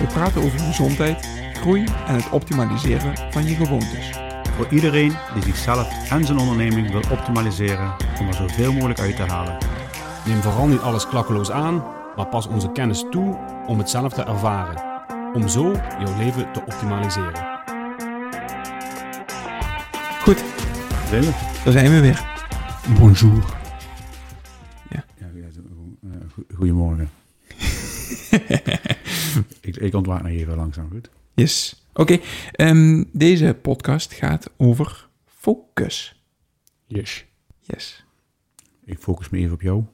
We praten over gezondheid, groei en het optimaliseren van je gewoontes. Voor iedereen die zichzelf en zijn onderneming wil optimaliseren om er zoveel mogelijk uit te halen. Neem vooral niet alles klakkeloos aan, maar pas onze kennis toe om het zelf te ervaren. Om zo jouw leven te optimaliseren. Goed, Zijn we? daar zijn we weer. Bonjour. Ja, ja, zo, eh, go- Goedemorgen. ik, ik ontwaak nog even langzaam, goed? Yes. Oké, ehm, deze podcast gaat over focus. Yes. Yes. Ik focus me even op jou.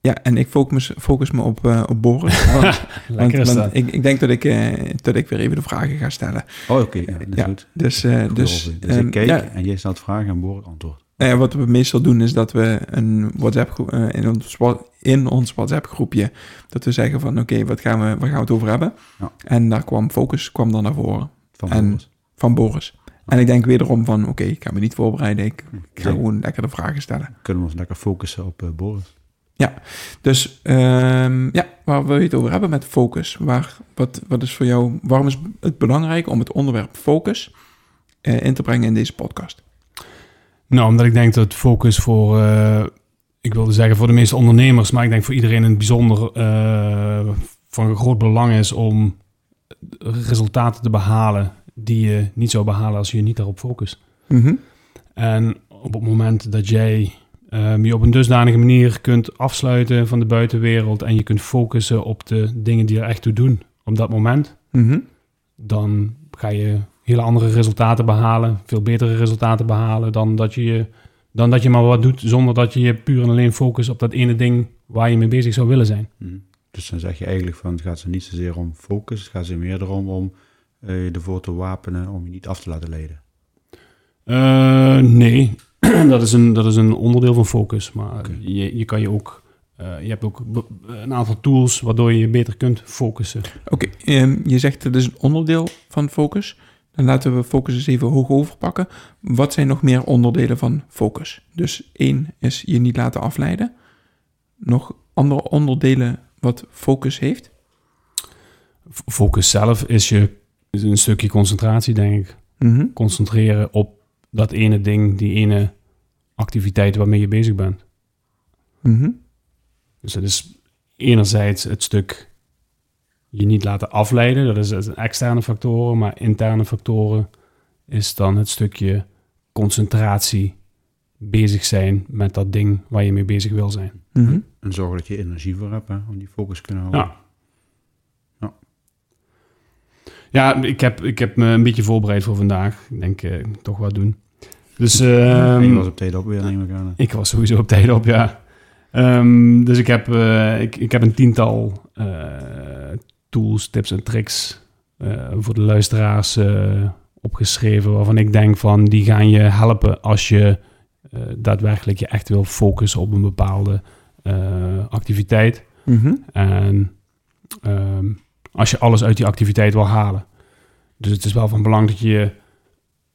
Ja, en ik focus, focus me op, eh, op Boris. Want, ik, ik denk dat ik, eh, dat ik weer even de vragen ga stellen. Oh, oké, ja, dat is Ja, goed. Dus, eh, Goed dus, dus ik kijk ja, en jij stelt vragen en Boris antwoord. Nou ja, wat we meestal doen is dat we een WhatsApp groep, eh, in, ons, in ons WhatsApp groepje, dat we zeggen van oké, wat gaan we, waar gaan we het over hebben? Ja. En daar kwam focus kwam dan naar voren Van En- Boris. van Boris. En ik denk wederom van oké, ik ga me niet voorbereiden, ik, ga Ja. gewoon lekker de vragen stellen. Kunnen we ons lekker focussen op eh, Boris. Dus ehm, ja, waar wil je het over hebben met focus? Waar, wat, wat is voor jou, waarom is het belangrijk om het onderwerp focus eh, in te brengen in deze podcast? Nou, omdat ik denk dat focus voor, eh, ik wilde zeggen voor de meeste ondernemers, maar ik denk voor iedereen een bijzonder eh, van groot belang is om resultaten te behalen die je niet zou behalen als je je niet daarop focust. Mhm. En op het moment dat jij ehm, je op een dusdanige manier kunt afsluiten van de buitenwereld en je kunt focussen op de dingen die er echt toe doen op dat moment, Mhm. dan ga je hele andere resultaten behalen, veel betere resultaten behalen dan dat je, je- dan dat je maar wat doet zonder dat je je puur en alleen focust op dat ene ding waar je mee bezig zou willen zijn. Hm. Dus dan zeg je eigenlijk van het gaat ze niet zozeer om focus, het gaat ze meer erom om eh, je ervoor te wapenen om je niet af te laten leiden. Eh, nee, dat is, een, dat is een onderdeel van focus. Maar je, je kan je ook. eh, je hebt ook een aantal tools waardoor je je beter kunt focussen. Oké, ehm, je zegt het is een onderdeel van focus. Dan laten we focus eens even hoog overpakken. Wat zijn nog meer onderdelen van focus? Dus één is je niet laten afleiden. Nog andere onderdelen wat focus heeft? Focus zelf is, je, is een stukje concentratie, denk ik. Mhm. Concentreren op dat ene ding, die ene activiteit waarmee je bezig bent. Mhm. Dus dat is enerzijds het stuk je niet laten afleiden. Dat is externe factoren. Maar interne factoren is dan het stukje concentratie bezig zijn met dat ding waar je mee bezig wil zijn. Mhm. En zorgen dat je energie voor hebt hè, om die focus te kunnen houden. Ja. Ja. Ja, ik heb, ik heb me een beetje voorbereid voor vandaag. Ik denk, eh, toch wat doen. Dus ehm, je was op tijd op weer, neem ik aan. ik was sowieso op tijd op, ja. Ehm, dus ik heb, eh, ik, ik heb een tiental eh, tools, tips en tricks eh, voor de luisteraars eh, opgeschreven. Waarvan ik denk van die gaan je helpen als je eh, daadwerkelijk je echt wil focussen op een bepaalde activiteit. Mhm. En ehm, als je alles uit die activiteit wil halen. Dus het is wel van belang dat je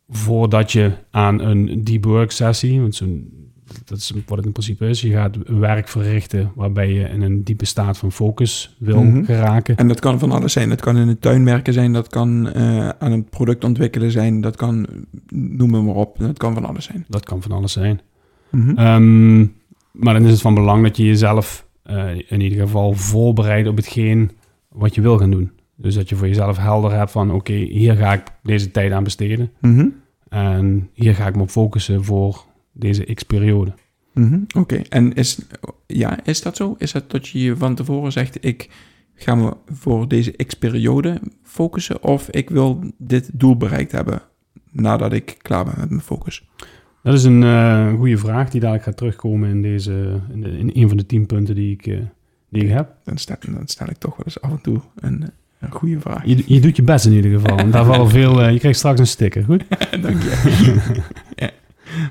voordat je aan een deep work sessie, want zo'n, dat is wat het in principe is, je gaat werk verrichten waarbij je in een diepe staat van focus wil Mhm. geraken. En dat kan van alles zijn. Dat kan in de tuin werken zijn, dat kan eh, aan een product ontwikkelen zijn, dat kan, noem maar, maar op, dat kan van alles zijn. Dat kan van alles zijn. Mhm. Ehm, maar dan is het van belang dat je jezelf eh, in ieder geval voorbereidt op hetgeen wat je wil gaan doen. Dus dat je voor jezelf helder hebt van oké, hier ga ik deze tijd aan besteden. Mhm. En hier ga ik me op focussen voor deze x-periode. Mhm, Oké, en is, ja, is dat zo? Is dat dat je je van tevoren zegt, ik ga me voor deze x-periode focussen of ik wil dit doel bereikt hebben nadat ik klaar ben met mijn focus? Dat is een eh, goede vraag die dadelijk gaat terugkomen in, deze, in, de- in een van de tien punten die ik, eh, die ik heb. Dan stel, dan stel ik toch wel eens af en toe een, Een goede vraag. Je, je doet je best in ieder geval. En daar vallen veel... eh, je krijgt straks een sticker, goed? Dank je. ja.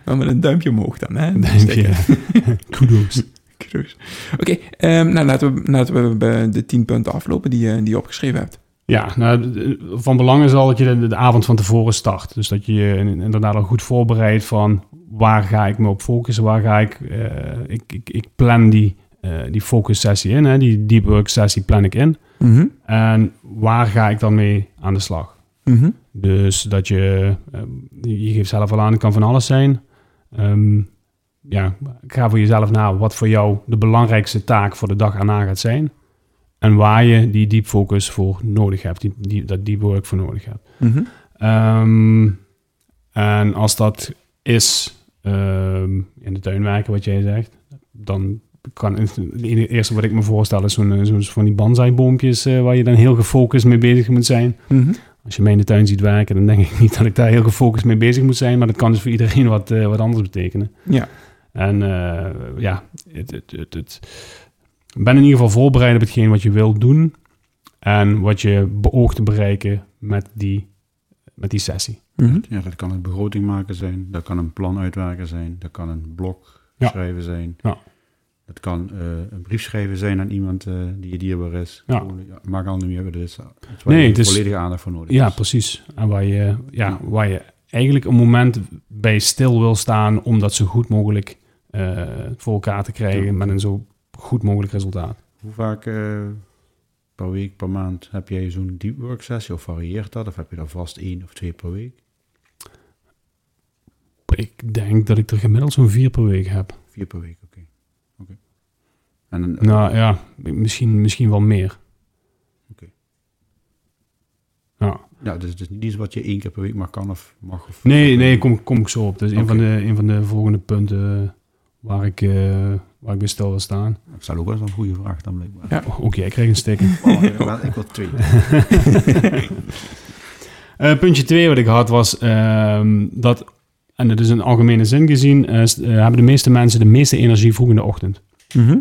Maar met een duimpje omhoog dan, hè? Duimpje. Kudos. Kudos. Oké, ehm, nou laten we, laten we bij de tien punten aflopen die, je- die je opgeschreven hebt. Ja, nou, van belang is al dat je de, de avond van tevoren start. Dus dat je je in- inderdaad al goed voorbereidt van waar ga ik me op focussen, waar ga ik... eh, ik, ik, ik plan die, eh, die focus sessie in, hè, die deep work sessie plan ik in. Mhm. En waar ga ik dan mee aan de slag? Mhm. Dus dat je, eh, je geeft zelf al aan, het kan van alles zijn. Ehm, ja, ga voor jezelf na wat voor jou de belangrijkste taak voor de dag erna gaat zijn. En waar je die deep focus voor nodig hebt, die, die, dat deep work voor nodig hebt. Mhm. Ehm, en als dat is ehm, in de tuin werken, wat jij zegt, dan kan het eerste wat ik me voorstel is zo'n, zo'n van die bonsai-boompjes eh, waar je dan heel gefocust mee bezig moet zijn. Mhm. Als je mij in de tuin ziet werken, dan denk ik niet dat ik daar heel gefocust mee bezig moet zijn. Maar dat kan dus voor iedereen wat, eh, wat anders betekenen. Ja. En eh, ja, het, het, het, het- ben in ieder geval voorbereid op hetgeen wat je wilt doen. En wat je beoogt te bereiken met die, met die sessie. Mhm. Ja, dat kan een begroting maken zijn, dat kan een plan uitwerken zijn, dat kan een blog Ja. schrijven zijn. Ja. Dat kan eh, een brief schrijven zijn aan iemand eh, die je dierbaar is. Ja. Maakt al niet meer. Het is iets waar Nee, je het is- volledige aandacht voor nodig Ja, is. precies. En waar je, ja, waar je eigenlijk een moment bij stil wil staan om dat zo goed mogelijk eh, voor elkaar te krijgen Ja. met een zo goed mogelijk resultaat. Hoe vaak per week, per maand heb jij zo'n deep work sessie of varieert dat? Of heb je daar vast één of twee per week? Ik denk dat ik er gemiddeld zo'n vier per week heb. Vier per week. En Nou ja, misschien, misschien wel meer. Oké. Ja. ja, dus het is niet iets wat je één keer per week maar kan of mag. Of, Nee, nee, kom, kom ik zo op. Dus een, van de, een van de volgende punten waar ik, eh, waar ik bij stil wil staan. Ik stel ook wel eens een goede vraag dan blijkbaar. Ja. Ook jij krijgt een sticker. Oh, ik wil- ik wil twee. Eh, puntje twee wat ik had was ehm, dat, en dat is in algemene zin gezien, eh, eh, hebben de meeste mensen de meeste energie vroeg in de ochtend. Mhm.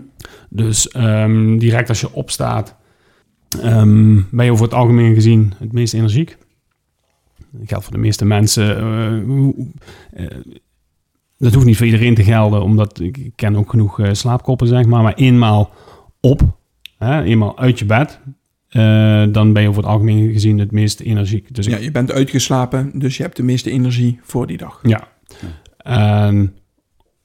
Dus ehm, direct als je opstaat, ehm, ben je over het algemeen gezien het meest energiek. Dat geldt voor de meeste mensen. eh, eh, dat hoeft niet voor iedereen te gelden, omdat ik ken ook genoeg eh, slaapkoppen, zeg maar. Maar eenmaal op, hè, eenmaal uit je bed, dan ben je over het algemeen gezien het meest energiek. Dus Ja, je bent uitgeslapen, dus je hebt de meeste energie voor die dag. Ja. En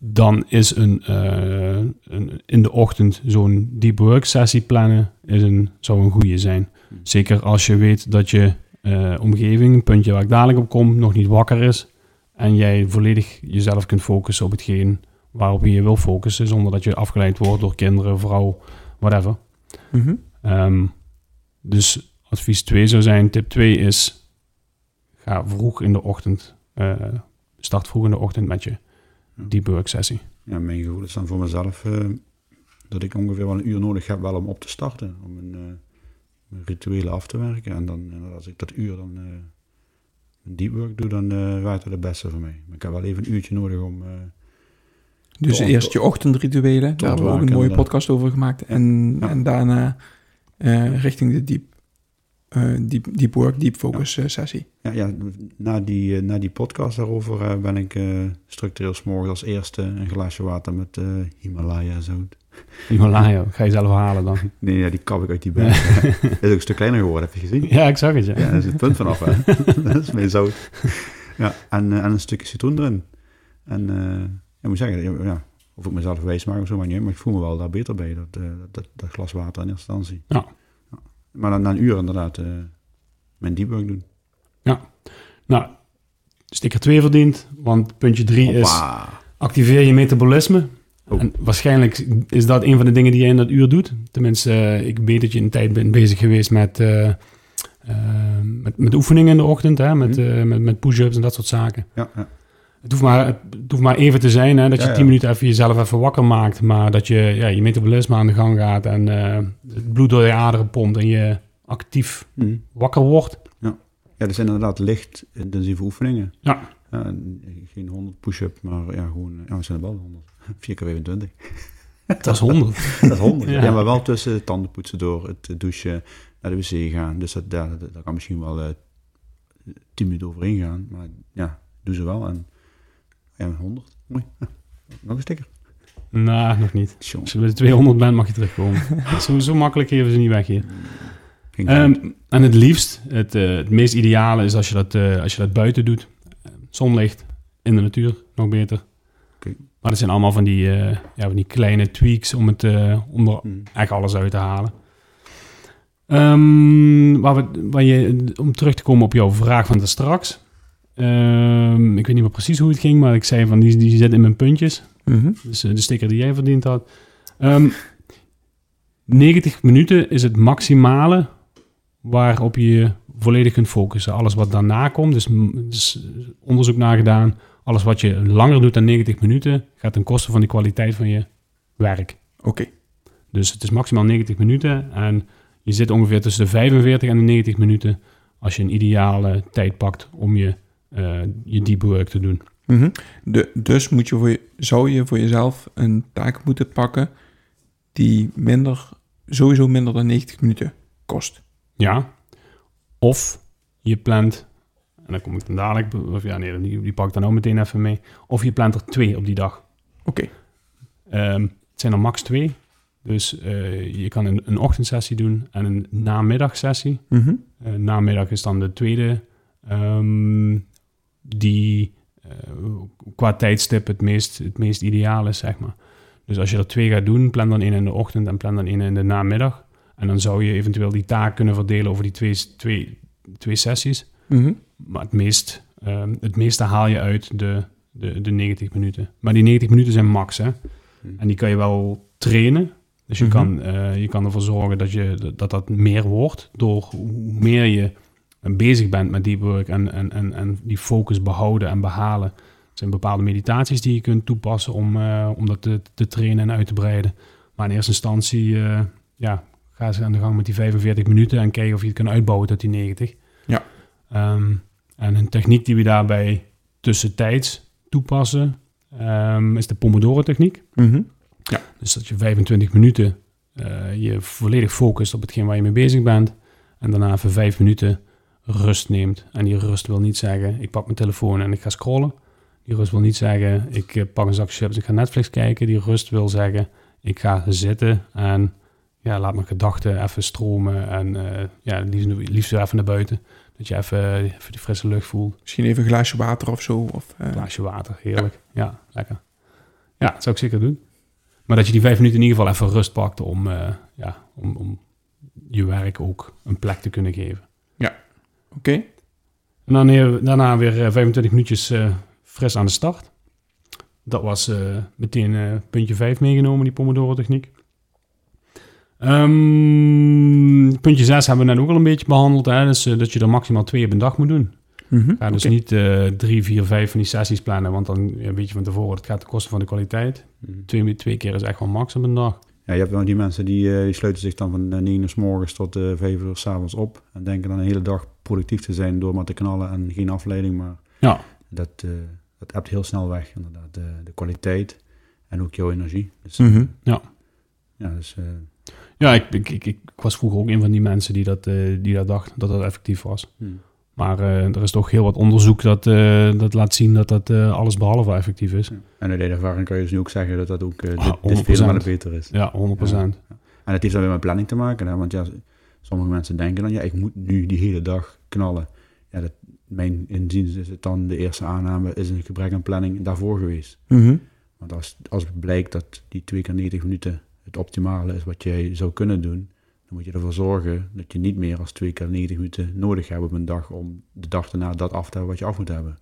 dan is een, eh, een in de ochtend zo'n deep work sessie plannen is een, zou een goede zijn. Zeker als je weet dat je eh, omgeving, een puntje waar ik dadelijk op kom, nog niet wakker is. En jij volledig jezelf kunt focussen op hetgeen waarop je je wil focussen, zonder dat je afgeleid wordt door kinderen, vrouw, whatever. Mhm. Ehm, dus advies 2 zou zijn, tip 2 is, ga vroeg in de ochtend, eh, start vroeg in de ochtend met je deep work sessie. Ja, mijn gevoel is dan voor mezelf eh, dat ik ongeveer wel een uur nodig heb wel om op te starten. Om een, eh, mijn rituelen af te werken. En dan, eh, als ik dat uur dan eh een deep work doe, dan werkt het het beste voor mij. Maar ik heb wel even een uurtje nodig om... eh, Dus eerst je ochtendrituelen, daar hebben we ook een mooie podcast over gemaakt. En, Ja. en daarna eh, richting de deep, eh, deep, deep work, deep focus eh, sessie. ja, ja, na, die, eh, na die podcast daarover eh, ben ik eh, structureel 's morgens als eerste een glaasje water met eh Himalaya zout. Himalaya, ga je zelf halen dan. Nee, ja, die kap ik uit die berg. is ook een stuk kleiner geworden, heb je gezien? Ja, ik zag het, ja. Ja, daar is het punt vanaf, hè. dat is mijn zout. Ja, en, eh, en een stukje citroen erin. En eh, ik moet zeggen, ja, of ik mezelf wijs maak of zo, maar niet, maar ik voel me wel daar beter bij, dat, eh, dat, dat glas water in eerste instantie. Ja. Ja. Maar dan na een uur inderdaad eh, mijn deep work doen. Nou, sticker 2 verdient, want puntje 3 is activeer je metabolisme. Oh. En waarschijnlijk is dat een van de dingen die je in dat uur doet. Tenminste, eh, ik weet dat je een tijd bent bezig geweest met, eh, met, met oefeningen in de ochtend, hè, met, Mhm. met, met push-ups en dat soort zaken. Ja, ja. Het hoeft maar, het hoeft maar even te zijn, hè, dat je Ja, ja. 10 minuten even jezelf even wakker maakt, maar dat je ja, je metabolisme aan de gang gaat en eh, het bloed door je aderen pompt en je actief Mhm. wakker wordt. ja, dat zijn inderdaad licht intensieve oefeningen. Ja. Ja, en geen 100 push-up, maar ja, gewoon, ja, we zijn er wel 100. 4 keer 25. Dat is 100. Dat is 100. Ja. ja. maar wel tussen tandenpoetsen door, het douchen, naar de wc gaan. Dus dat, daar, daar kan misschien wel eh 10 minuten overheen gaan. Maar ja, doe ze wel. En ja, 100. Mooi. Nog een sticker. Nou, nog niet. Als je bij de 200 bent, mag je terugkomen. zo, zo makkelijk geven ze niet weg hier. Ehm, en het liefst, het, eh, het meest ideale is als je dat, eh, als je dat buiten doet. Zonlicht, in de natuur, nog beter. Oké. Maar dat zijn allemaal van die, eh, ja, van die kleine tweaks om, het, eh, om er Hmm. echt alles uit te halen. Ehm, waar we, waar je, om terug te komen op jouw vraag van de straks. Ehm, ik weet niet meer precies hoe het ging, maar ik zei van die, die zit in mijn puntjes. Mhm. Dus eh, de sticker die jij verdiend had. Ehm 90 minuten is het maximale waarop je je volledig kunt focussen. Alles wat daarna komt, dus, dus onderzoek naar gedaan. Alles wat je langer doet dan 90 minuten, gaat ten koste van de kwaliteit van je werk. Oké. Dus het is maximaal 90 minuten en je zit ongeveer tussen de 45 en de 90 minuten als je een ideale tijd pakt om je, eh, je deep work te doen. Mhm. De, dus moet je voor je, zou je voor jezelf een taak moeten pakken die minder, sowieso minder dan 90 minuten kost. Ja. Of je plant, en dan kom ik dan dadelijk, of ja, nee, die, die pak ik dan ook meteen even mee. Of je plant er twee op die dag. Oké. Ehm, het zijn er max twee. Dus eh, je kan een, een ochtendsessie doen en een namiddagsessie. Mhm. Eh, namiddag is dan de tweede, ehm, die eh, qua tijdstip het meest, het meest ideaal is, zeg maar. Dus als je er twee gaat doen, plan dan één in de ochtend en plan dan één in de namiddag. En dan zou je eventueel die taak kunnen verdelen over die twee, twee, twee sessies. Mhm. Maar het, meest, ehm, het meeste haal je uit de, de, de 90 minuten. Maar die 90 minuten zijn max, hè. Hmm. En die kan je wel trainen. Dus je, Mhm. kan, eh, je kan ervoor zorgen dat, je, dat dat meer wordt. Door hoe meer je bezig bent met deep work en, en, en, en die focus behouden en behalen. Er zijn bepaalde meditaties die je kunt toepassen om, eh, om dat te, te trainen en uit te breiden. Maar in eerste instantie eh, ja, ga ze aan de gang met die 45 minuten en kijken of je het kan uitbouwen tot die 90. Ja. Ehm, en een techniek die we daarbij tussentijds toepassen ehm, is de Pomodoro-techniek. Mhm. Dus dat je 25 minuten eh, je volledig focust op hetgeen waar je mee bezig bent. En daarna even 5 minuten rust neemt. En die rust wil niet zeggen, ik pak mijn telefoon en ik ga scrollen. Die rust wil niet zeggen, ik eh, pak een zak chips, ik ga Netflix kijken. Die rust wil zeggen, ik ga zitten en ja, laat mijn gedachten even stromen. En eh, ja, liefst, liefst even naar buiten. Dat je even, even die frisse lucht voelt. Misschien even een glaasje water of zo. Of, eh, Een glaasje water, heerlijk. Ja. lekker. Ja, dat zou ik zeker doen. Maar dat je die vijf minuten in ieder geval even rust pakt om, ja, om, om je werk ook een plek te kunnen geven. Oké. En dan weer- daarna weer eh, 25 minuutjes eh, fris aan de start. Dat was eh, meteen eh, puntje 5 meegenomen, die Pomodoro-techniek. Ehm, puntje 6 hebben we net ook al een beetje behandeld. Hè? Dus eh, dat je er maximaal twee op een dag moet doen. Mhm. Ga dus niet eh, drie, vier, vijf van die sessies plannen, want dan ja, weet je van tevoren, het gaat ten koste van de kwaliteit. Hmm. Twee, twee keer is echt wel max op een dag. Ja, je hebt wel die mensen die, eh, die sluiten zich dan van eh, 9 uur s morgens tot eh 5 uur s avonds op. En denken dan een hele dag productief te zijn door maar te knallen en geen afleiding. Maar Ja. dat, eh dat hebt heel snel weg, inderdaad. De, de kwaliteit en ook jouw energie. Dus, Mhm. ja, dus, eh, Ja, ik, ik, ik, ik was vroeger ook een van die mensen die dat, eh, die dat dacht dat dat effectief was. hmm. Maar er is toch heel wat onderzoek dat, dat laat zien dat dat alles behalve effectief is. En uit ervaring kan je dus nu ook zeggen dat dat ook eh, Ah, dit, dit 100%. vele malen beter is. Ja, 100%. En het heeft dan weer met planning te maken. Hè? Want ja, sommige mensen denken dan, ja, ik moet nu die hele dag knallen. Ja, dat, mijn inziens is het dan de eerste aanname, is een gebrek aan planning daarvoor geweest. Mhm. Want als, als blijkt dat die twee keer 90 minuten het optimale is wat jij zou kunnen doen, dan moet je ervoor zorgen dat je niet meer als twee keer 90 minuten nodig hebt op een dag om de dag daarna dat af te hebben wat je af moet hebben.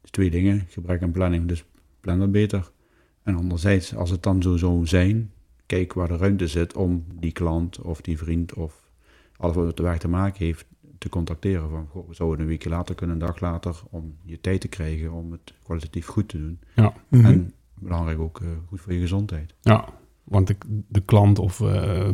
Dus twee dingen, gebrek aan planning, dus plan dat beter. En anderzijds, als het dan zo zou zijn, kijk waar de ruimte zit om die klant of die vriend of alles wat met de werk te maken heeft, te contacteren. Van, goh, we zouden een weekje later kunnen, een dag later, om je tijd te krijgen om het kwalitatief goed te doen. Mhm. En belangrijk ook eh, goed voor je gezondheid. Ja, want de, de klant of eh,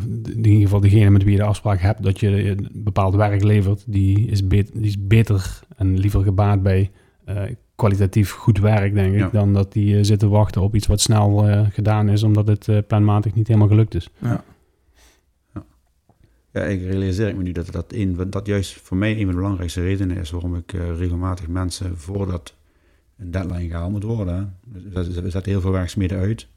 de- in ieder geval degene met wie je de afspraak hebt dat je een bepaald werk levert, die is, bet- die is beter en liever gebaat bij eh, kwalitatief goed werk, denk ik, Ja. dan dat die zit te wachten op iets wat snel eh, gedaan is, omdat het planmatig niet helemaal gelukt is. Ja. Ja, ik realiseer ik me nu dat dat, een, dat juist voor mij een van de belangrijkste redenen is waarom ik eh, regelmatig mensen voordat een deadline gehaald moet worden. Dus we zetten heel veel werksmeden uit.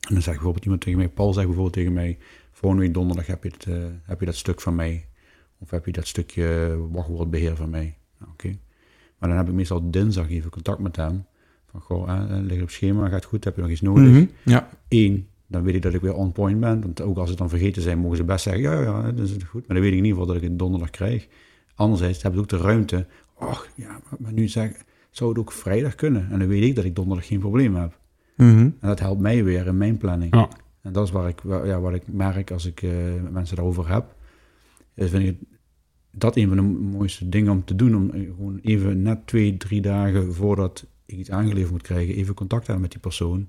En dan zegt bijvoorbeeld iemand tegen mij, Paul zegt bijvoorbeeld tegen mij, volgende week donderdag heb je, het, eh, heb je dat stuk van mij. Of heb je dat stukje wachtwoordbeheer van mij. Nou, Oké. Maar dan heb ik meestal dinsdag even contact met hem. Van, goh, hè, lig je op schema, gaat goed, heb je nog iets nodig? Mhm. Ja. Eén, dan weet ik dat ik weer on point ben. Want ook als ze het dan vergeten zijn, mogen ze best zeggen, ja, ja, dat is het goed. Maar dan weet ik in ieder geval dat ik het donderdag krijg. Anderzijds hebben ze ook de ruimte. Och, ja, maar- nu zeg zou het ook vrijdag kunnen? En dan weet ik dat ik donderdag geen probleem heb. Mhm. En dat helpt mij weer in mijn planning. Ja. En dat is waar ik, ja, wat ik merk als ik eh, mensen daarover heb. Is vind ik het- dat een van de mooiste dingen om te doen. Om eh, gewoon even net twee, drie dagen voordat ik iets aangeleverd moet krijgen, even contact te hebben met die persoon.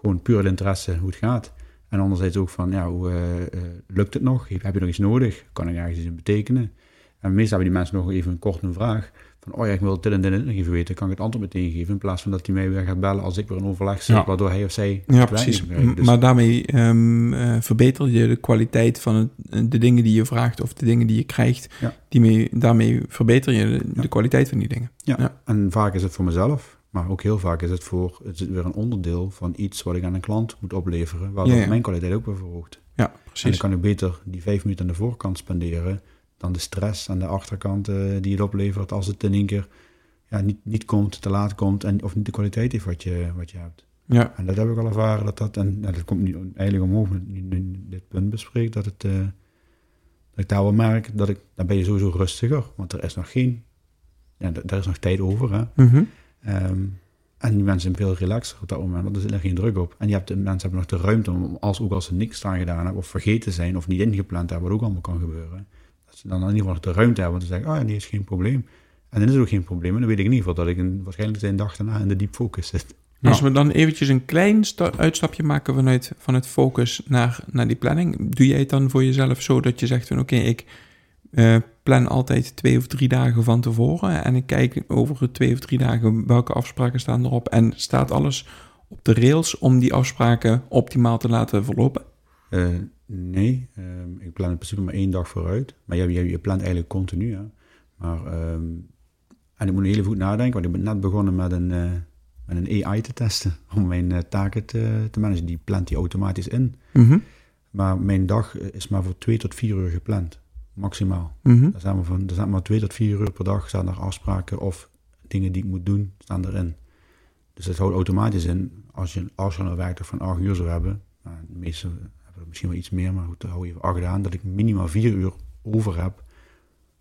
Gewoon puur het interesse hoe het gaat. En anderzijds ook van, ja, hoe, eh, eh, lukt het nog? Heb je nog iets nodig? Kan ik ergens iets in betekenen? En meestal hebben die mensen nog even een kort een vraag. Van, oh ja, ik wil dit en dit nog even weten. Kan ik het antwoord meteen geven? In plaats van dat hij mij weer gaat bellen als ik weer een overleg zit. Ja. Waardoor hij of zij Ja, precies. Dus- Maar daarmee ehm, eh, verbeter je de kwaliteit van het, de dingen die je vraagt of de dingen die je krijgt. Ja. Die mee, daarmee verbeter je de, Ja. de kwaliteit van die dingen. Ja. en vaak is het voor mezelf, maar ook heel vaak is het voor het is weer een onderdeel van iets wat ik aan een klant moet opleveren, waardoor Ja, ja. mijn kwaliteit ook weer verhoogt. Ja, En dan precies. kan ik beter die vijf minuten aan de voorkant spenderen dan de stress aan de achterkant eh, die het oplevert als het in één keer ja, niet, niet komt, te laat komt en of niet de kwaliteit heeft wat je, wat je hebt. Ja, En dat heb ik al ervaren dat dat, en ja, dat komt nu eigenlijk omhoog nu, nu dit punt bespreek, dat het, eh, dat ik daar wel merk dat ik, dan ben je sowieso rustiger, want er is nog geen, ja, daar is nog tijd over, hè. Mhm. Ehm, en die mensen zijn veel relaxer op dat moment, want er zit er geen druk op. En je hebt, de mensen hebben nog de ruimte om, als, ook als ze niks aan gedaan hebben, of vergeten zijn, of niet ingepland hebben, wat ook allemaal kan gebeuren. Dat ze dan in ieder geval nog de ruimte hebben om te zeggen, oh ja, nee, is geen probleem. En dan is het ook geen probleem. En dan weet ik in ieder geval dat ik een, waarschijnlijk een dag daarna in de deep focus zit. Ja. Als we dan eventjes een klein sta- uitstapje maken vanuit, vanuit focus naar, naar die planning. Doe jij het dan voor jezelf zo dat je zegt van oké, ik eh, plan altijd twee of drie dagen van tevoren. En ik kijk over twee of drie dagen welke afspraken staan erop. En staat alles op de rails om die afspraken optimaal te laten verlopen? Eh, nee, ehm, ik plan in principe maar één dag vooruit. Maar je, je, je plant eigenlijk continu. Hè. Maar, ehm, en ik moet heel even goed nadenken, want ik ben net begonnen met een, eh, met een AI te testen om mijn taken te, te managen. Die plant die automatisch in. Mhm. Maar mijn dag is maar voor twee tot vier uur gepland, maximaal. Mhm. Er zijn maar, van, er zijn maar twee tot vier uur per dag staan er afspraken of dingen die ik moet doen, staan erin. Dus dat houdt automatisch in, als je, als je een werkdag van acht uur zou hebben, nou, de meeste hebben er misschien wel iets meer, maar goed, dan hou je even acht aan, dat ik minimaal vier uur over heb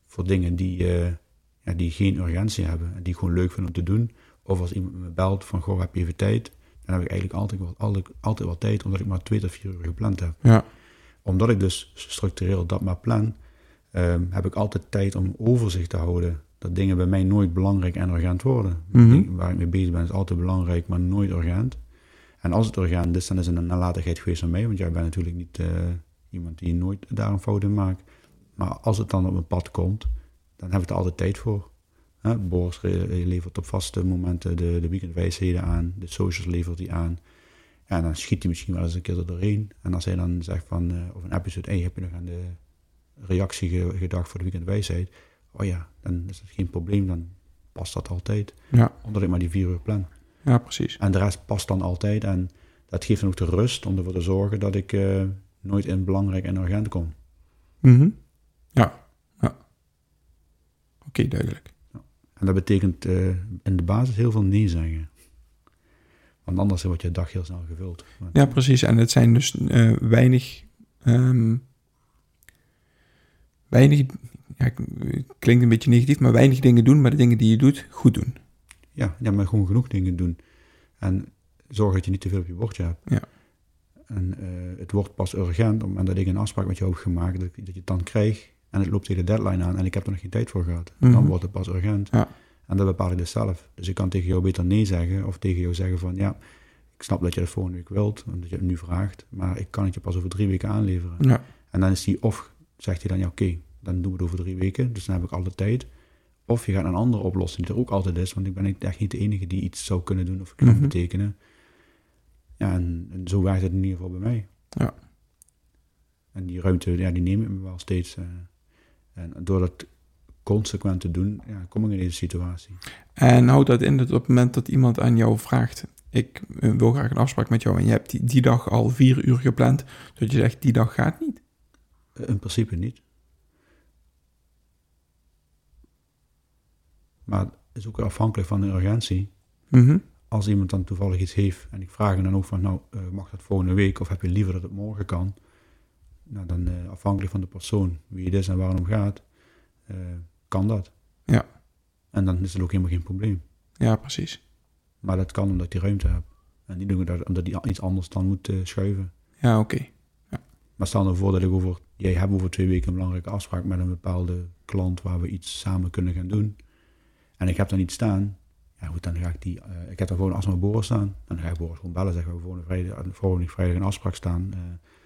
voor dingen die, eh, ja, die geen urgentie hebben en die ik gewoon leuk vind om te doen. Of als iemand me belt van, goh, heb je even tijd? Dan heb ik eigenlijk altijd wel, altijd, altijd wel tijd, omdat ik maar twee tot vier uur gepland heb Ja. omdat ik dus structureel dat maar plan, ehm, heb ik altijd tijd om overzicht te houden. Dat dingen bij mij nooit belangrijk en urgent worden. Mhm. Waar ik mee bezig ben is altijd belangrijk, maar nooit urgent. En als het urgent is, dan is het een nalatigheid geweest van mij. Want jij bent natuurlijk niet eh, iemand die nooit daar een fout in maakt. Maar als het dan op mijn pad komt, dan heb ik er altijd tijd voor. Hè, Boris levert op vaste momenten de, de weekendwijsheden aan. De socials levert die aan. En dan schiet hij misschien wel eens een keer er doorheen. En als hij dan zegt van, eh, of een episode, hey, heb je nog aan de reactie ge- gedacht voor de weekendwijsheid? Oh ja, dan is het geen probleem, dan past dat altijd. Ja. Omdat ik maar die vier uur plan. ja, precies. En de rest past dan altijd. En dat geeft dan ook de rust om ervoor te zorgen dat ik eh, nooit in belangrijk en urgent kom. Mhm. Ja. ja. Oké, duidelijk. En dat betekent eh, in de basis heel veel nee zeggen. Want anders wordt je dag heel snel gevuld. Maar- Ja, precies. En het zijn dus eh, weinig. ehm, weinig. Ja, klinkt een beetje negatief, maar weinig dingen doen, maar de dingen die je doet, goed doen. Ja, ja, maar gewoon genoeg dingen doen. En zorg dat je niet te veel op je bordje hebt. Ja. En eh, het wordt pas urgent op het moment dat ik een afspraak met jou heb gemaakt, dat, dat je het dan krijgt en het loopt tegen de deadline aan en ik heb er nog geen tijd voor gehad. Mhm. Dan wordt het pas urgent. Ja. En dat bepaal ik dus zelf. Dus ik kan tegen jou beter nee zeggen of tegen jou zeggen van ja, ik snap dat je het volgende week wilt, omdat je het nu vraagt, maar ik kan het je pas over drie weken aanleveren. Ja. En dan is die of, zegt hij dan ja oké, dan doen we het over drie weken, dus dan heb ik alle tijd. Of je gaat een andere oplossing die er ook altijd is, want ik ben echt niet de enige die iets zou kunnen doen of kan Mhm. betekenen. Ja, en, en zo werkt het in ieder geval bij mij. en die ruimte, ja, die neem ik me wel steeds. eh. en door dat consequent te doen, ja, kom ik in deze situatie. En houdt dat in dat op het moment dat iemand aan jou vraagt... ik eh, wil graag een afspraak met jou... en je hebt die, die dag al vier uur gepland... dat je zegt, die dag gaat niet? In principe niet. Maar het is ook afhankelijk van de urgentie. Mhm. Als iemand dan toevallig iets heeft en ik vraag hem dan ook van, nou, eh, mag dat volgende week of heb je liever dat het morgen kan? Nou, dan eh, afhankelijk van de persoon, wie het is en waar het om gaat, eh, kan dat. Ja. En dan is het ook helemaal geen probleem. Ja, precies. Maar dat kan omdat ik die ruimte heb. En niet omdat, omdat die iets anders dan moet schuiven. Ja, oké. Maar stel nou voor dat ik over, jij hebt over twee weken een belangrijke afspraak met een bepaalde klant waar we iets samen kunnen gaan doen. En ik heb dan iets staan. Ja goed, dan ga ik die, eh, ik heb dan gewoon als mijn Boris staan. Dan ga ik Boris gewoon bellen, zeggen we volgende vrijdag, volgende vrijdag een afspraak staan. eh,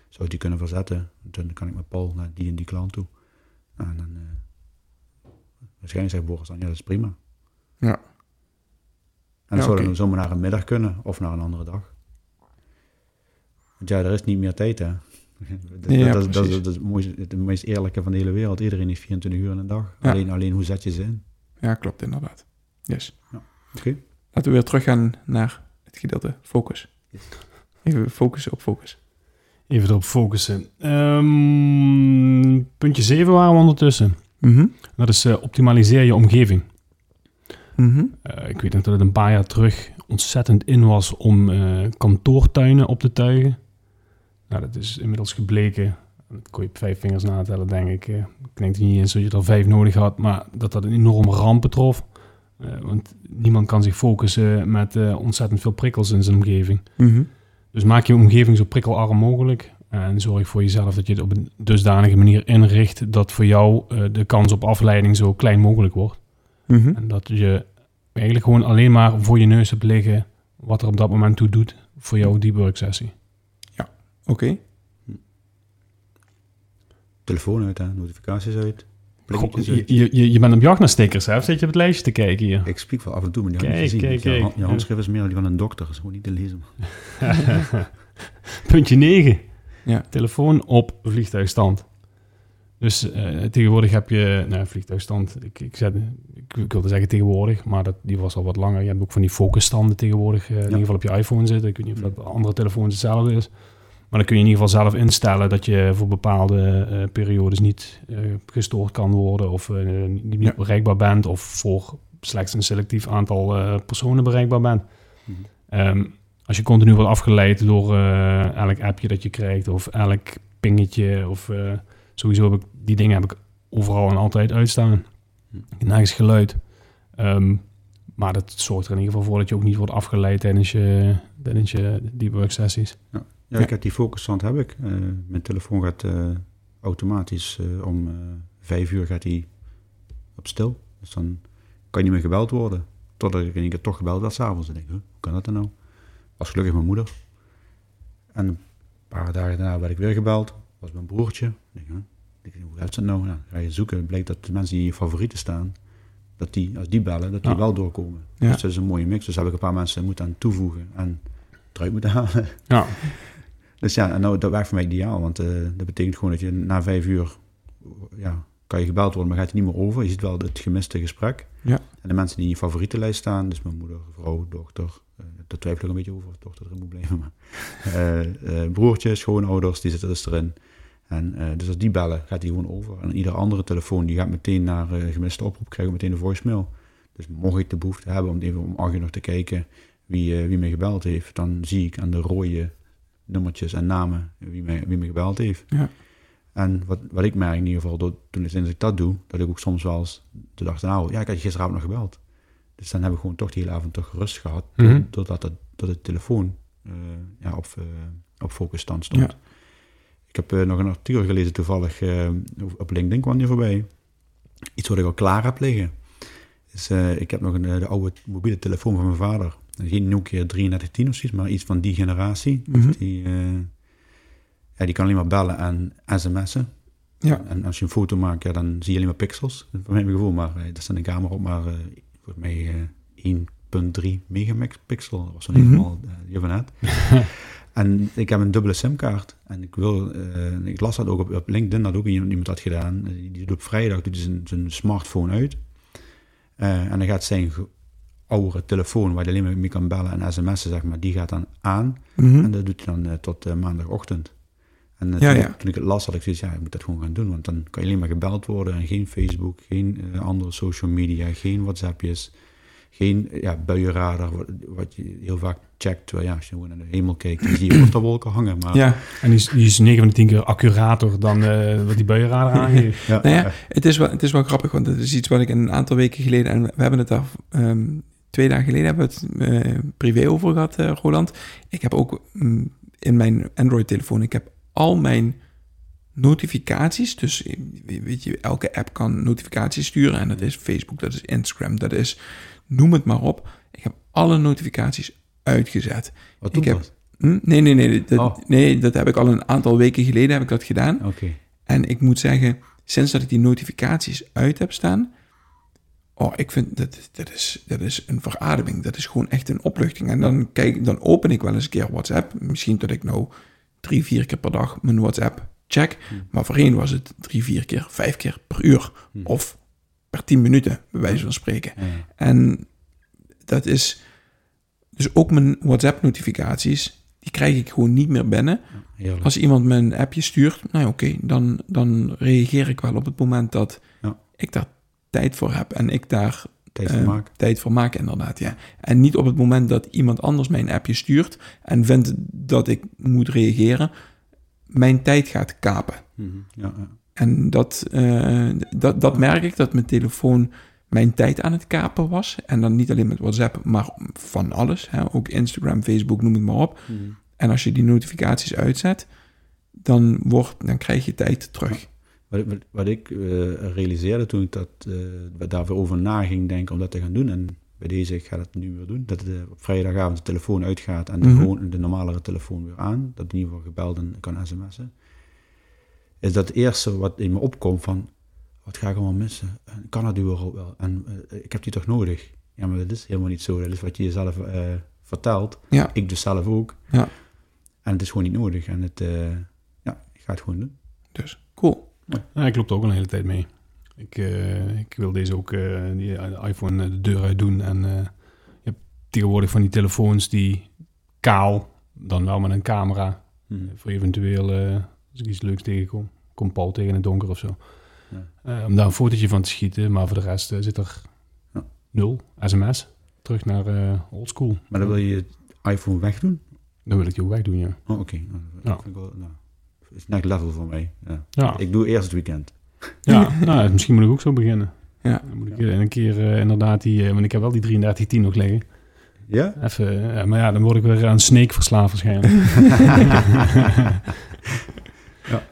zou ik die kunnen verzetten? Dan kan ik met Paul naar die en die klant toe. Nou, en dan, eh, waarschijnlijk zegt Boris dan, ja dat is prima. Ja. En dat Ja, zou oké. dan zomaar naar een middag kunnen of naar een andere dag. Want ja, er is niet meer tijd hè. Dat, Ja, dat, is- dat, is- precies. dat is het, mooiste, het meest eerlijke van de hele wereld. Iedereen heeft 24 uur in een dag. Ja. Alleen, alleen hoe zet je ze in? Ja, klopt inderdaad. Yes. Oké. Laten we weer teruggaan naar het gedeelte focus. Even focussen op focus. Even erop focussen. Ehm, puntje 7 waren we ondertussen. Mhm. Dat is eh, optimaliseer je omgeving. Mhm. Eh, ik weet nog dat het een paar jaar terug ontzettend in was om eh, kantoortuinen op te tuigen. Nou, dat is inmiddels gebleken. Dat kon je op vijf vingers natellen, denk ik. Eh, ik denk niet eens dat je er vijf nodig had, maar dat dat een enorme ramp betrof. Eh, want niemand kan zich focussen met eh, ontzettend veel prikkels in zijn omgeving. Mhm. Dus maak je omgeving zo prikkelarm mogelijk. En zorg voor jezelf dat je het op een dusdanige manier inricht dat voor jou de kans op afleiding zo klein mogelijk wordt. Mhm. En dat je eigenlijk gewoon alleen maar voor je neus hebt liggen wat er op dat moment toe doet voor jouw deep work sessie. Oké. Telefoon uit, hè? notificaties uit. Goh, je, je, je je bent op jacht naar stickers, hè? Of zit je op het lijstje te kijken hier? Ik spreek wel af en toe, maar die had ik Kijk, niet gezien. kijk, je, kijk. hand- je handschrift is meer die van een dokter. is gewoon niet te lezen. Puntje 9. Ja. Telefoon op vliegtuigstand. Dus eh, tegenwoordig heb je, nou vliegtuigstand, ik, ik, zet, ik, ik wilde zeggen tegenwoordig, maar dat, die was al wat langer. Je hebt ook van die focusstanden tegenwoordig, eh, in ieder geval op je iPhone zitten. Ik weet niet of dat bij andere telefoons hetzelfde is. Maar dan kun je in ieder geval zelf instellen dat je voor bepaalde eh, periodes niet eh, gestoord kan worden of eh, niet, Ja. bereikbaar bent of voor slechts een selectief aantal personen bereikbaar bent. Mhm. Ehm, als je continu wordt afgeleid door elk appje dat je krijgt of elk pingetje of sowieso heb ik die dingen heb ik overal en altijd uitstaan. Hm. Nergens geluid. Ehm, maar dat zorgt er in ieder geval voor dat je ook niet wordt afgeleid tijdens je, tijdens je deep work sessies. Ja, Ja. ik heb die focusstand heb ik. Eh, mijn telefoon gaat eh, automatisch eh, om vijf uur gaat hij op stil. Dus dan kan je niet meer gebeld worden. Totdat ik in één keer toch gebeld werd s'avonds. En ik denk, huh, hoe kan dat dan nou? Was gelukkig mijn moeder. En een paar dagen daarna werd ik weer gebeld. Was mijn broertje. Ik denk, huh? Ik denk, hoe gaat het nou? Nou, ga je zoeken. Het blijkt dat de mensen die in je favorieten staan, dat die, als die bellen, dat die Ja. wel doorkomen. Ja. Dus dat is een mooie mix. Dus heb ik een paar mensen moeten aan toevoegen en eruit moeten halen. Ja, Dus ja, en nou, dat werkt voor mij ideaal, want eh, dat betekent gewoon dat je na vijf uur, ja, kan je gebeld worden, maar gaat je niet meer over. Je ziet wel het gemiste gesprek. Ja. En de mensen die in je favorietenlijst staan, dus mijn moeder, vrouw, dochter, eh daar twijfel ik een beetje over of dochter erin moet blijven, maar eh, eh, broertje, schoonouders, die zitten dus erin. En dus als die bellen, gaat die gewoon over. En ieder andere telefoon, die gaat meteen naar gemiste oproep, krijgen meteen een voicemail. Dus mocht ik de behoefte hebben om even om acht uur nog te kijken wie, wie mij gebeld heeft, dan zie ik aan de rode nummertjes en namen wie mij, wie mij gebeld heeft. Ja. En wat, wat ik merk in ieder geval, door, toen sinds ik dat doe, dat ik ook soms wel eens de dag nou, ja, ik had je gisteravond nog gebeld. Dus dan heb ik gewoon toch die hele avond toch rust gehad, Mhm. doordat het, dat het telefoon eh, ja, op, uh, op focusstand stond. Ja. Ik heb uh, nog een artikel gelezen toevallig, op LinkedIn kwam die voorbij. Iets wat ik al klaar heb liggen. Dus, ik heb nog een, de oude mobiele telefoon van mijn vader. Geen Nokia 3310 of zoiets, maar iets van die generatie. Mm -hmm. die, uh, ja, die kan alleen maar bellen en sms'en. Ja. En als je een foto maakt, ja, dan zie je alleen maar pixels. Voor mijn gevoel, maar uh, daar staat een camera op, maar uh, volgens mij 1.3 megapixel. Dat was zo Mhm. niet helemaal je van net. En ik heb een dubbele simkaart. En ik wil, eh, ik las dat ook op, op LinkedIn, dat ook iemand, had gedaan. Die doet op vrijdag doet zijn, zijn smartphone uit. Eh, en dan gaat zijn oudere telefoon, waar je alleen maar mee kan bellen en sms'en, zeg maar, die gaat dan aan. Mhm. En dat doet hij dan eh, tot eh, maandagochtend. En eh, Ja, toen, ja. Ik, toen ik het las, had ik zoiets, ja, ik moet dat gewoon gaan doen. Want dan kan je alleen maar gebeld worden en geen Facebook, geen andere social media, geen WhatsAppjes, geen ja, buienradar, wat, wat je heel vaak checkt. Terwijl ja, als je gewoon naar de hemel kijkt, dan zie je wolken hangen. Maar, Ja, En die is, die is 9 van de 10 keer accurater dan wat die buienradar aangeeft. ja, Nou ja, ja. het is, wel, het is wel grappig, want het is iets wat ik een aantal weken geleden... en we hebben het daar ehm, twee dagen geleden hebben we het eh, privé over gehad, eh, Roland. Ik heb ook mm, in mijn Android-telefoon... ik heb al mijn notificaties... dus eh, weet je, elke app kan notificaties sturen... en dat is Facebook, dat is Instagram, dat is... noem het maar op. Ik heb alle notificaties uitgezet. Wat ik heb- dat? Hm? Nee, nee, nee dat, Oh. nee, dat heb ik al een aantal weken geleden heb ik dat gedaan. Oké. En ik moet zeggen, sinds dat ik die notificaties uit heb staan, oh, ik vind dat, dat, is, dat is een verademing. Dat is gewoon echt een opluchting. En dan, kijk, dan open ik wel eens een keer WhatsApp. Misschien dat ik nou drie, vier keer per dag mijn WhatsApp check. Maar voorheen was het drie, vier keer, vijf keer per uur. Of per tien minuten, bij wijze van spreken. En dat is... Dus ook mijn WhatsApp-notificaties, die krijg ik gewoon niet meer binnen. Heerlijk. Als iemand me een appje stuurt, nou oké, dan, dan reageer ik wel op het moment dat Ja. ik daar tijd voor heb en ik daar Tijd voor maken. tijd voor maak, inderdaad, ja. En niet op het moment dat iemand anders mij een appje stuurt en vindt dat ik moet reageren, mijn tijd gaat kapen. Mhm. Ja, ja. En dat, eh, dat, dat merk ik, dat mijn telefoon mijn tijd aan het kapen was. En dan niet alleen met WhatsApp, maar van alles. Hè? Ook Instagram, Facebook, noem het maar op. Mhm. En als je die notificaties uitzet, dan, wordt, dan krijg je tijd terug. Wat, ik eh, realiseerde toen ik dat, we daarvoor over na ging denken om dat te gaan doen. En bij deze, ik ga dat nu weer doen. Dat eh, op vrijdagavond de telefoon uitgaat en de, Mhm. gewoon, de normalere telefoon weer aan. Dat in ieder geval gebeld en kan sms'en. Is dat het eerste wat in me opkomt van, wat ga ik allemaal missen? En kan dat überhaupt wel? En eh, ik heb die toch nodig? Ja, maar dat is helemaal niet zo. Dat is wat je jezelf vertelt. Ja. Ik dus zelf ook. Ja. En het is gewoon niet nodig. En het, ja, ik ga het gewoon doen. Dus cool. Ja, ik loop er ook al een hele tijd mee. Ik, eh, ik wil deze ook, eh, die iPhone eh, de deur uit doen. En je hebt tegenwoordig van die telefoons die kaal, dan wel met een camera. Mhm. Voor eventueel, als ik iets leuks tegenkom, komt Paul tegen het donker of zo. Ja. Om daar een fotootje van te schieten. Maar voor de rest zit er Ja. nul sms. Terug naar oldschool. Maar dan wil je het iPhone wegdoen? Dan wil ik die ook wegdoen, ja. Oh, oké. Nou, is next level voor mij. Ja. Ja, Ik doe eerst het weekend. ja nou, misschien moet ik ook zo beginnen. Ja. Dan moet ik eh, een keer eh, inderdaad die... eh, want ik heb wel die 3310 nog liggen. Ja? Even, maar ja, dan word ik weer aan Snake verslaafd waarschijnlijk. Ja.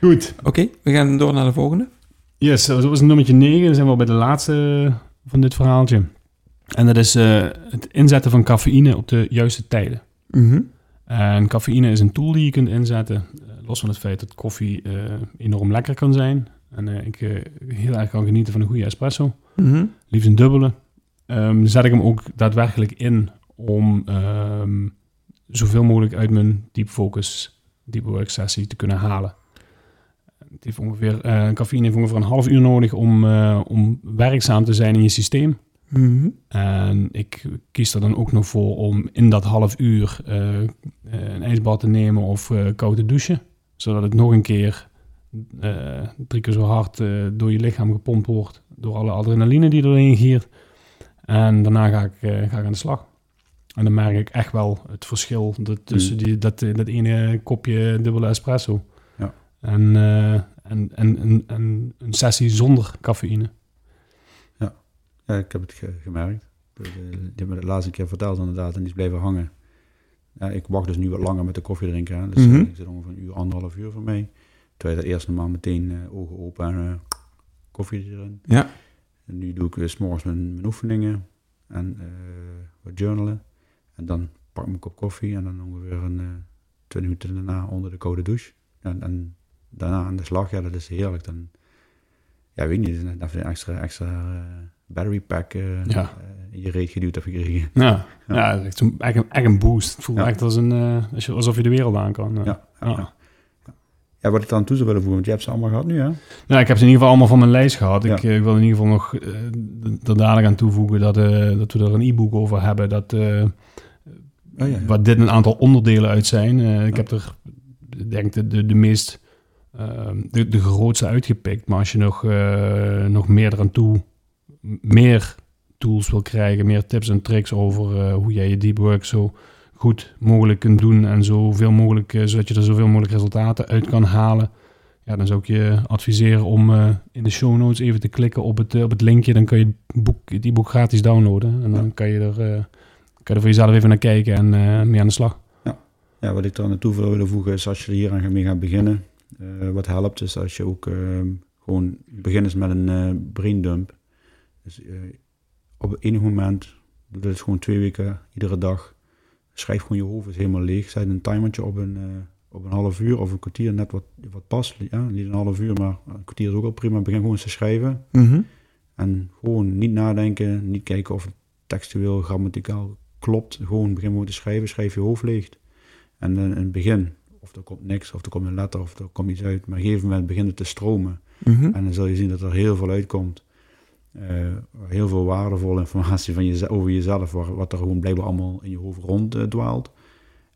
Goed. Oké, we gaan door naar de volgende. Yes, dat was nummertje 9. Dan zijn we al bij de laatste van dit verhaaltje. En dat is eh, het inzetten van cafeïne op de juiste tijden. Mhm. En cafeïne is een tool die je kunt inzetten. Los van het feit dat koffie eh, enorm lekker kan zijn. En eh, ik eh, heel erg kan genieten van een goede espresso. Mhm. liefst een dubbele. Ehm, zet ik hem ook daadwerkelijk in om ehm, zoveel mogelijk uit mijn deep focus, deep work sessie te kunnen halen. Het heeft ongeveer, een cafeïne heeft ongeveer een half uur nodig om, om werkzaam te zijn in je systeem. Mhm. En ik kies er dan ook nog voor om in dat half uur een ijsbad te nemen of koud te douchen. Zodat het nog een keer eh, drie keer zo hard eh, door je lichaam gepompt wordt. Door alle adrenaline die erin giert. En daarna ga ik, eh, ga ik aan de slag. En dan merk ik echt wel het verschil dat- tussen Mm. die, dat, dat ene kopje dubbele espresso. Ja. En, en, en, en, en een sessie zonder cafeïne. Ja, ik heb het ge- gemerkt. Die hebben me de laatste keer verteld inderdaad en die is blijven hangen. Ja, ik wacht dus nu wat langer met de koffie drinken. Dus Mhm. eh, ik zit ongeveer een uur, anderhalf uur voor mij. Terwijl dat eerst normaal meteen eh, ogen open en eh, koffie erin. Ja. En nu doe ik weer 's morgens mijn, mijn oefeningen en wat journalen. En dan pak ik mijn kop koffie en dan ongeveer een eh 20 minuten daarna onder de koude douche. En, en daarna aan de slag, ja, dat is heerlijk. Dan, ja, weet niet, dat is een extra, extra battery pack. Ja. Eh, in je reet geduwd hebt gekregen. Ja, Ja. ja. dat is echt, een, echt een boost. Het voelt Ja. echt als een, eh, je- alsof je de wereld aan kan. Ja. Ja, ja, Ja. wat ik dan toe zou willen voegen, want je hebt ze allemaal gehad nu, hè? Nou, ik heb ze in ieder geval allemaal van mijn lijst gehad. Ik, eh, ik wil in ieder geval nog eh, er dadelijk aan toevoegen dat, eh, dat we er een e-book over hebben. Dat, eh, Oh. Waar dit een aantal onderdelen uit zijn. Eh, ik heb er, ik denk de, de, de meest, eh, de, de grootste uitgepikt. Maar als je nog, eh, nog meer eraan toe, meer tools wil krijgen, meer tips en tricks over eh, hoe jij je deep work zo goed mogelijk kunt doen en zoveel mogelijk, eh, zodat je er zoveel mogelijk resultaten uit kan halen. Ja, dan zou ik je adviseren om eh, in de show notes even te klikken op het, op het linkje. Dan kun je het boek, het e-book gratis downloaden. En dan Ja. kan je er, kan je er voor jezelf even naar kijken en mee aan de slag. Ja, wat ik er naartoe wil willen voegen is als je hier aan mee gaat beginnen, wat helpt is als je ook eh, gewoon begint met een braindump. Dus op enig moment, doe dat gewoon twee weken, iedere dag, schrijf gewoon je hoofd eens helemaal leeg. Zet een timertje op een, eh, op een half uur of een kwartier, net wat, wat past. Ja, niet een half uur, maar een kwartier is ook al prima. Begin gewoon eens te schrijven. Mhm. En gewoon niet nadenken, niet kijken of het textueel, grammaticaal klopt. Gewoon begin gewoon te schrijven, schrijf je hoofd leeg. En dan in het begin, of er komt niks, of er komt een letter, of er komt iets uit. Maar op een gegeven moment begint het te stromen. Mhm. En dan zul je zien dat er heel veel uitkomt. Eh, heel veel waardevolle informatie van je, over jezelf, waar- wat er gewoon blijkbaar allemaal in je hoofd ronddwaalt.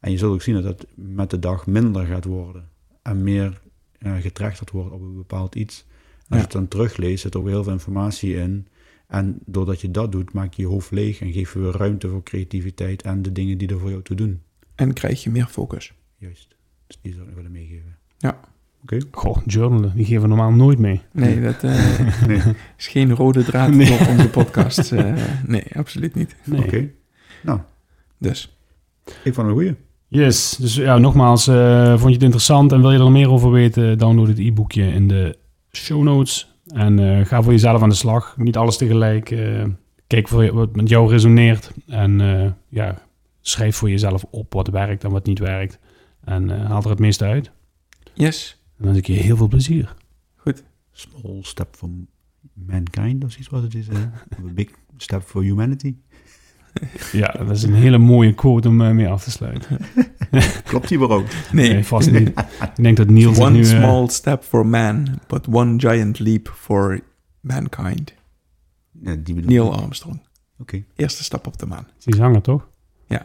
en je zult ook zien dat het met de dag minder gaat worden. En meer eh getrechterd wordt op een bepaald iets. Als je het dan terugleest, zit er ook heel veel informatie in. En doordat je dat doet, maak je je hoofd leeg en geef je weer ruimte voor creativiteit en de dingen die er voor jou te doen. En krijg je meer focus. Juist. Dus die zou ik willen meegeven. Ja. Oké. Goh, journalen, die geven we normaal nooit mee. Nee, dat eh, Nee. is geen rode draad Nee. door onze podcast. eh, nee, absoluut niet. Nee. Oké. Nou, Dus, ik vond het een goeie. Yes, dus ja, nogmaals, eh, vond je het interessant en wil je er meer over weten, download het e-boekje in de show notes. En eh, ga voor jezelf aan de slag. Niet alles tegelijk. eh, kijk voor je, wat met jou resoneert. En eh, ja, schrijf voor jezelf op wat werkt en wat niet werkt. En eh, haal er het meeste uit. yes. En dan wens ik je heel veel plezier. Small step for mankind, of iets wat het is. hè? A big step for humanity. Ja, dat is een hele mooie quote om eh, mee af te sluiten. Klopt die wel ook? Nee. Nee, vast niet. Ik denk dat Niels het One nu... eh, small step for man, but one giant leap for mankind. Ja, die Neil. Armstrong. Oké. Eerste stap op de maan. die zanger, toch? Ja.